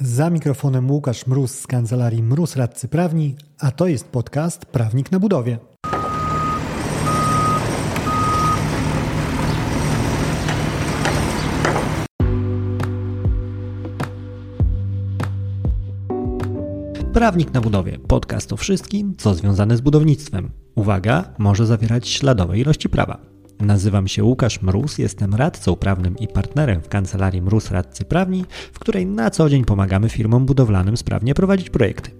Za mikrofonem Łukasz Mróz z kancelarii Mróz Radcy Prawni, a to jest podcast Prawnik na Budowie. Prawnik na budowie. Podcast o wszystkim, co związane z budownictwem. Uwaga, może zawierać śladowe ilości prawa. Nazywam się Łukasz Mróz, jestem radcą prawnym i partnerem w kancelarii Mróz Radcy Prawni, w której na co dzień pomagamy firmom budowlanym sprawnie prowadzić projekty.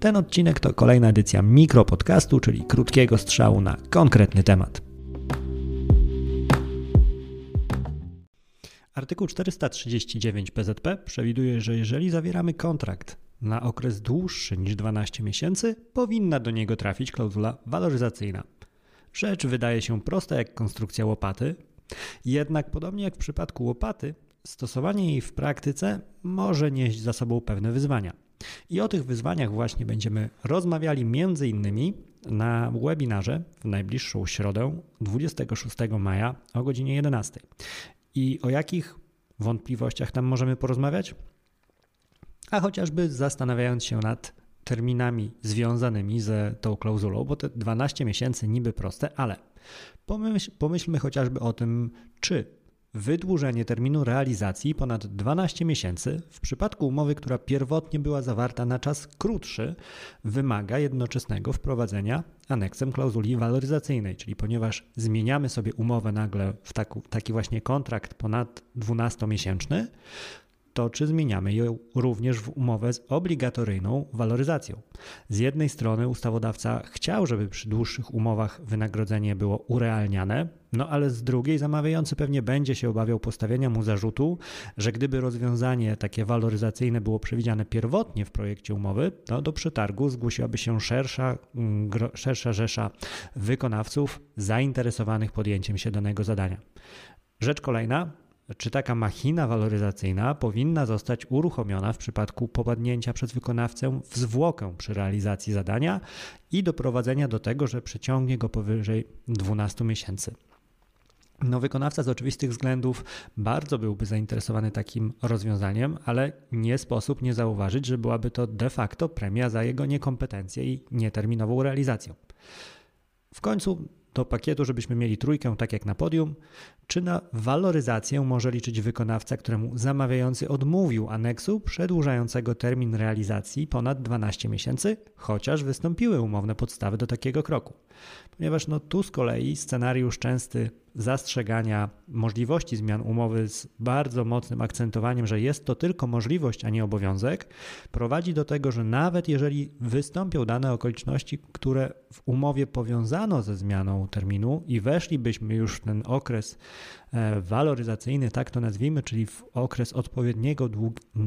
Ten odcinek to kolejna edycja mikropodcastu, czyli krótkiego strzału na konkretny temat. Artykuł 439 PZP przewiduje, że jeżeli zawieramy kontrakt na okres dłuższy niż 12 miesięcy, powinna do niego trafić klauzula waloryzacyjna. Rzecz wydaje się prosta jak konstrukcja łopaty, jednak podobnie jak w przypadku łopaty, stosowanie jej w praktyce może nieść za sobą pewne wyzwania. I o tych wyzwaniach właśnie będziemy rozmawiali między innymi na webinarze w najbliższą środę 26 maja o godzinie 11. I o jakich wątpliwościach tam możemy porozmawiać? A chociażby zastanawiając się nad terminami związanymi z tą klauzulą, bo te 12 miesięcy niby proste, ale pomyśl, pomyślmy chociażby o tym, czy wydłużenie terminu realizacji ponad 12 miesięcy w przypadku umowy, która pierwotnie była zawarta na czas krótszy, wymaga jednoczesnego wprowadzenia aneksem klauzuli waloryzacyjnej, czyli ponieważ zmieniamy sobie umowę nagle w taki, taki właśnie kontrakt ponad 12-miesięczny, to czy zmieniamy ją również w umowę z obligatoryjną waloryzacją. Z jednej strony ustawodawca chciał, żeby przy dłuższych umowach wynagrodzenie było urealniane, no ale z drugiej zamawiający pewnie będzie się obawiał postawienia mu zarzutu, że gdyby rozwiązanie takie waloryzacyjne było przewidziane pierwotnie w projekcie umowy, to do przetargu zgłosiłaby się szersza, mm, szersza rzesza wykonawców zainteresowanych podjęciem się danego zadania. Rzecz kolejna, czy taka machina waloryzacyjna powinna zostać uruchomiona w przypadku popadnięcia przez wykonawcę w zwłokę przy realizacji zadania i doprowadzenia do tego, że przeciągnie go powyżej 12 miesięcy. No, wykonawca z oczywistych względów bardzo byłby zainteresowany takim rozwiązaniem, ale nie sposób nie zauważyć, że byłaby to de facto premia za jego niekompetencję i nieterminową realizację. W końcu do pakietu, żebyśmy mieli trójkę, tak jak na podium, czy na waloryzację może liczyć wykonawca, któremu zamawiający odmówił aneksu przedłużającego termin realizacji ponad 12 miesięcy, chociaż wystąpiły umowne podstawy do takiego kroku. Ponieważ no tu z kolei scenariusz częsty zastrzegania możliwości zmian umowy z bardzo mocnym akcentowaniem, że jest to tylko możliwość, a nie obowiązek, prowadzi do tego, że nawet jeżeli wystąpią dane okoliczności, które w umowie powiązano ze zmianą terminu i weszlibyśmy już w ten okres e, waloryzacyjny, tak to nazwijmy, czyli w okres odpowiedniego,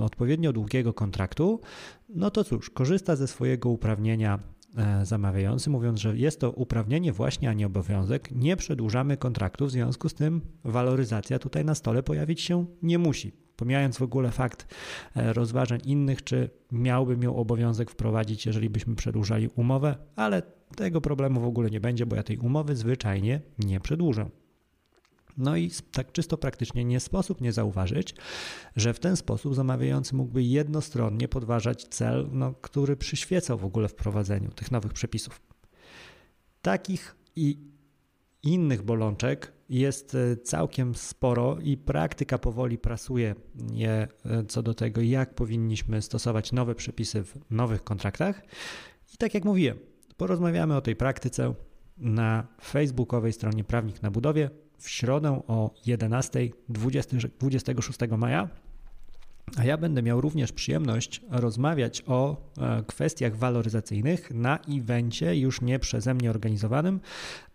odpowiednio długiego kontraktu, no to cóż, korzysta ze swojego uprawnienia zamawiający, mówiąc, że jest to uprawnienie właśnie, a nie obowiązek. Nie przedłużamy kontraktu, w związku z tym waloryzacja tutaj na stole pojawić się nie musi. Pomijając w ogóle fakt e, rozważań innych, czy miałbym ją obowiązek wprowadzić, jeżeli byśmy przedłużali umowę, ale tego problemu w ogóle nie będzie, bo ja tej umowy zwyczajnie nie przedłużę. No i tak czysto praktycznie nie sposób nie zauważyć, że w ten sposób zamawiający mógłby jednostronnie podważać cel, no, który przyświecał w ogóle wprowadzeniu tych nowych przepisów. Takich i innych bolączek jest e, całkiem sporo i praktyka powoli prasuje je e, co do tego, jak powinniśmy stosować nowe przepisy w nowych kontraktach. I tak jak mówiłem, porozmawiamy o tej praktyce na facebookowej stronie Prawnik na Budowie w środę o 11 26 maja. A ja będę miał również przyjemność rozmawiać o e, kwestiach waloryzacyjnych na evencie już nie przeze mnie organizowanym,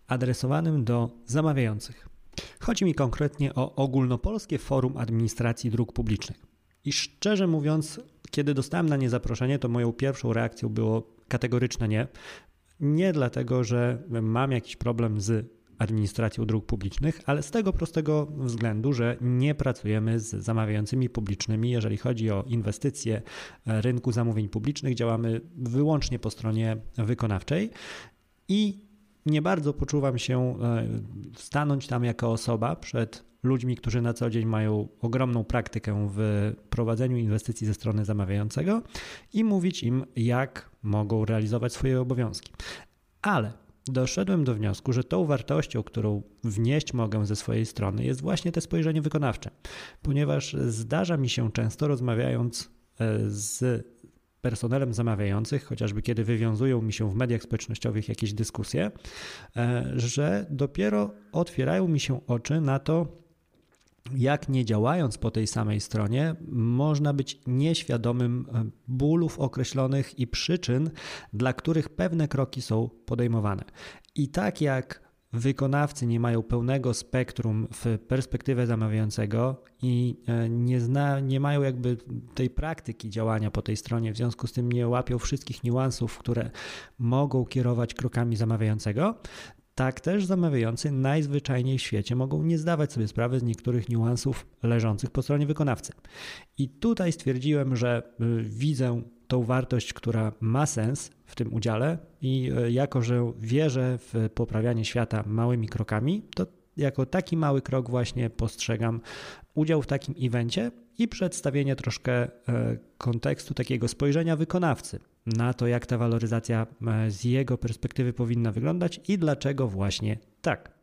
adresowanym do zamawiających. Chodzi mi konkretnie o Ogólnopolskie Forum Administracji Dróg Publicznych. I szczerze mówiąc, kiedy dostałem na nie zaproszenie, to moją pierwszą reakcją było kategoryczne nie. Nie dlatego, że mam jakiś problem z administracją dróg publicznych, ale z tego prostego względu, że nie pracujemy z zamawiającymi publicznymi. Jeżeli chodzi o inwestycje rynku zamówień publicznych, działamy wyłącznie po stronie wykonawczej i nie bardzo poczuwam się e, stanąć tam jako osoba przed ludźmi, którzy na co dzień mają ogromną praktykę w prowadzeniu inwestycji ze strony zamawiającego i mówić im, jak mogą realizować swoje obowiązki. Ale doszedłem do wniosku, że tą wartością, którą wnieść mogę ze swojej strony, jest właśnie te spojrzenie wykonawcze, ponieważ zdarza mi się często rozmawiając e, z personelem zamawiających, chociażby kiedy wywiązują mi się w mediach społecznościowych jakieś dyskusje, e, że dopiero otwierają mi się oczy na to, jak nie działając po tej samej stronie, można być nieświadomym e, bólów określonych i przyczyn, dla których pewne kroki są podejmowane. I tak jak wykonawcy nie mają pełnego spektrum w perspektywę zamawiającego i e, nie, zna, nie mają jakby tej praktyki działania po tej stronie, w związku z tym nie łapią wszystkich niuansów, które mogą kierować krokami zamawiającego, tak też zamawiający najzwyczajniej w świecie mogą nie zdawać sobie sprawy z niektórych niuansów leżących po stronie wykonawcy. I tutaj stwierdziłem, że y, widzę tą wartość, która ma sens w tym udziale i y, jako, że wierzę w poprawianie świata małymi krokami, to jako taki mały krok właśnie postrzegam udział w takim evencie i przedstawienie troszkę e, kontekstu takiego spojrzenia wykonawcy na to, jak ta waloryzacja e, z jego perspektywy powinna wyglądać i dlaczego właśnie tak.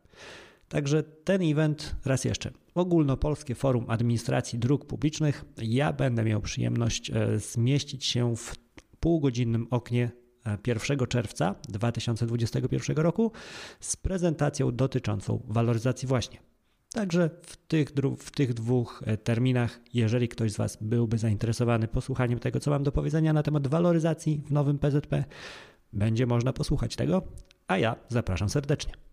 Także ten event, raz jeszcze, Ogólnopolskie Forum Administracji Dróg Publicznych. Ja będę miał przyjemność e, zmieścić się w półgodzinnym oknie 1 czerwca 2021 roku z prezentacją dotyczącą waloryzacji właśnie. Także w tych, w tych dwóch e, terminach, jeżeli ktoś z Was byłby zainteresowany posłuchaniem tego, co mam do powiedzenia na temat waloryzacji w nowym PZP, będzie można posłuchać tego, a ja zapraszam serdecznie.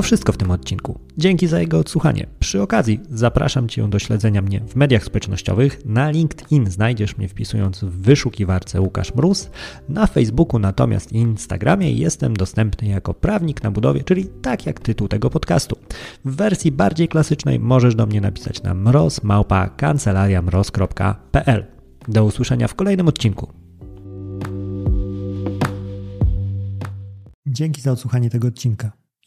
To wszystko w tym odcinku. Dzięki za jego odsłuchanie. Przy okazji zapraszam Cię do śledzenia mnie w mediach społecznościowych. Na LinkedIn znajdziesz mnie wpisując w wyszukiwarce Łukasz Mróz. Na Facebooku natomiast i Instagramie jestem dostępny jako prawnik na budowie, czyli tak jak tytuł tego podcastu. W wersji bardziej klasycznej możesz do mnie napisać na mroz.kancelariamroz.pl. Do usłyszenia w kolejnym odcinku. Dzięki za odsłuchanie tego odcinka.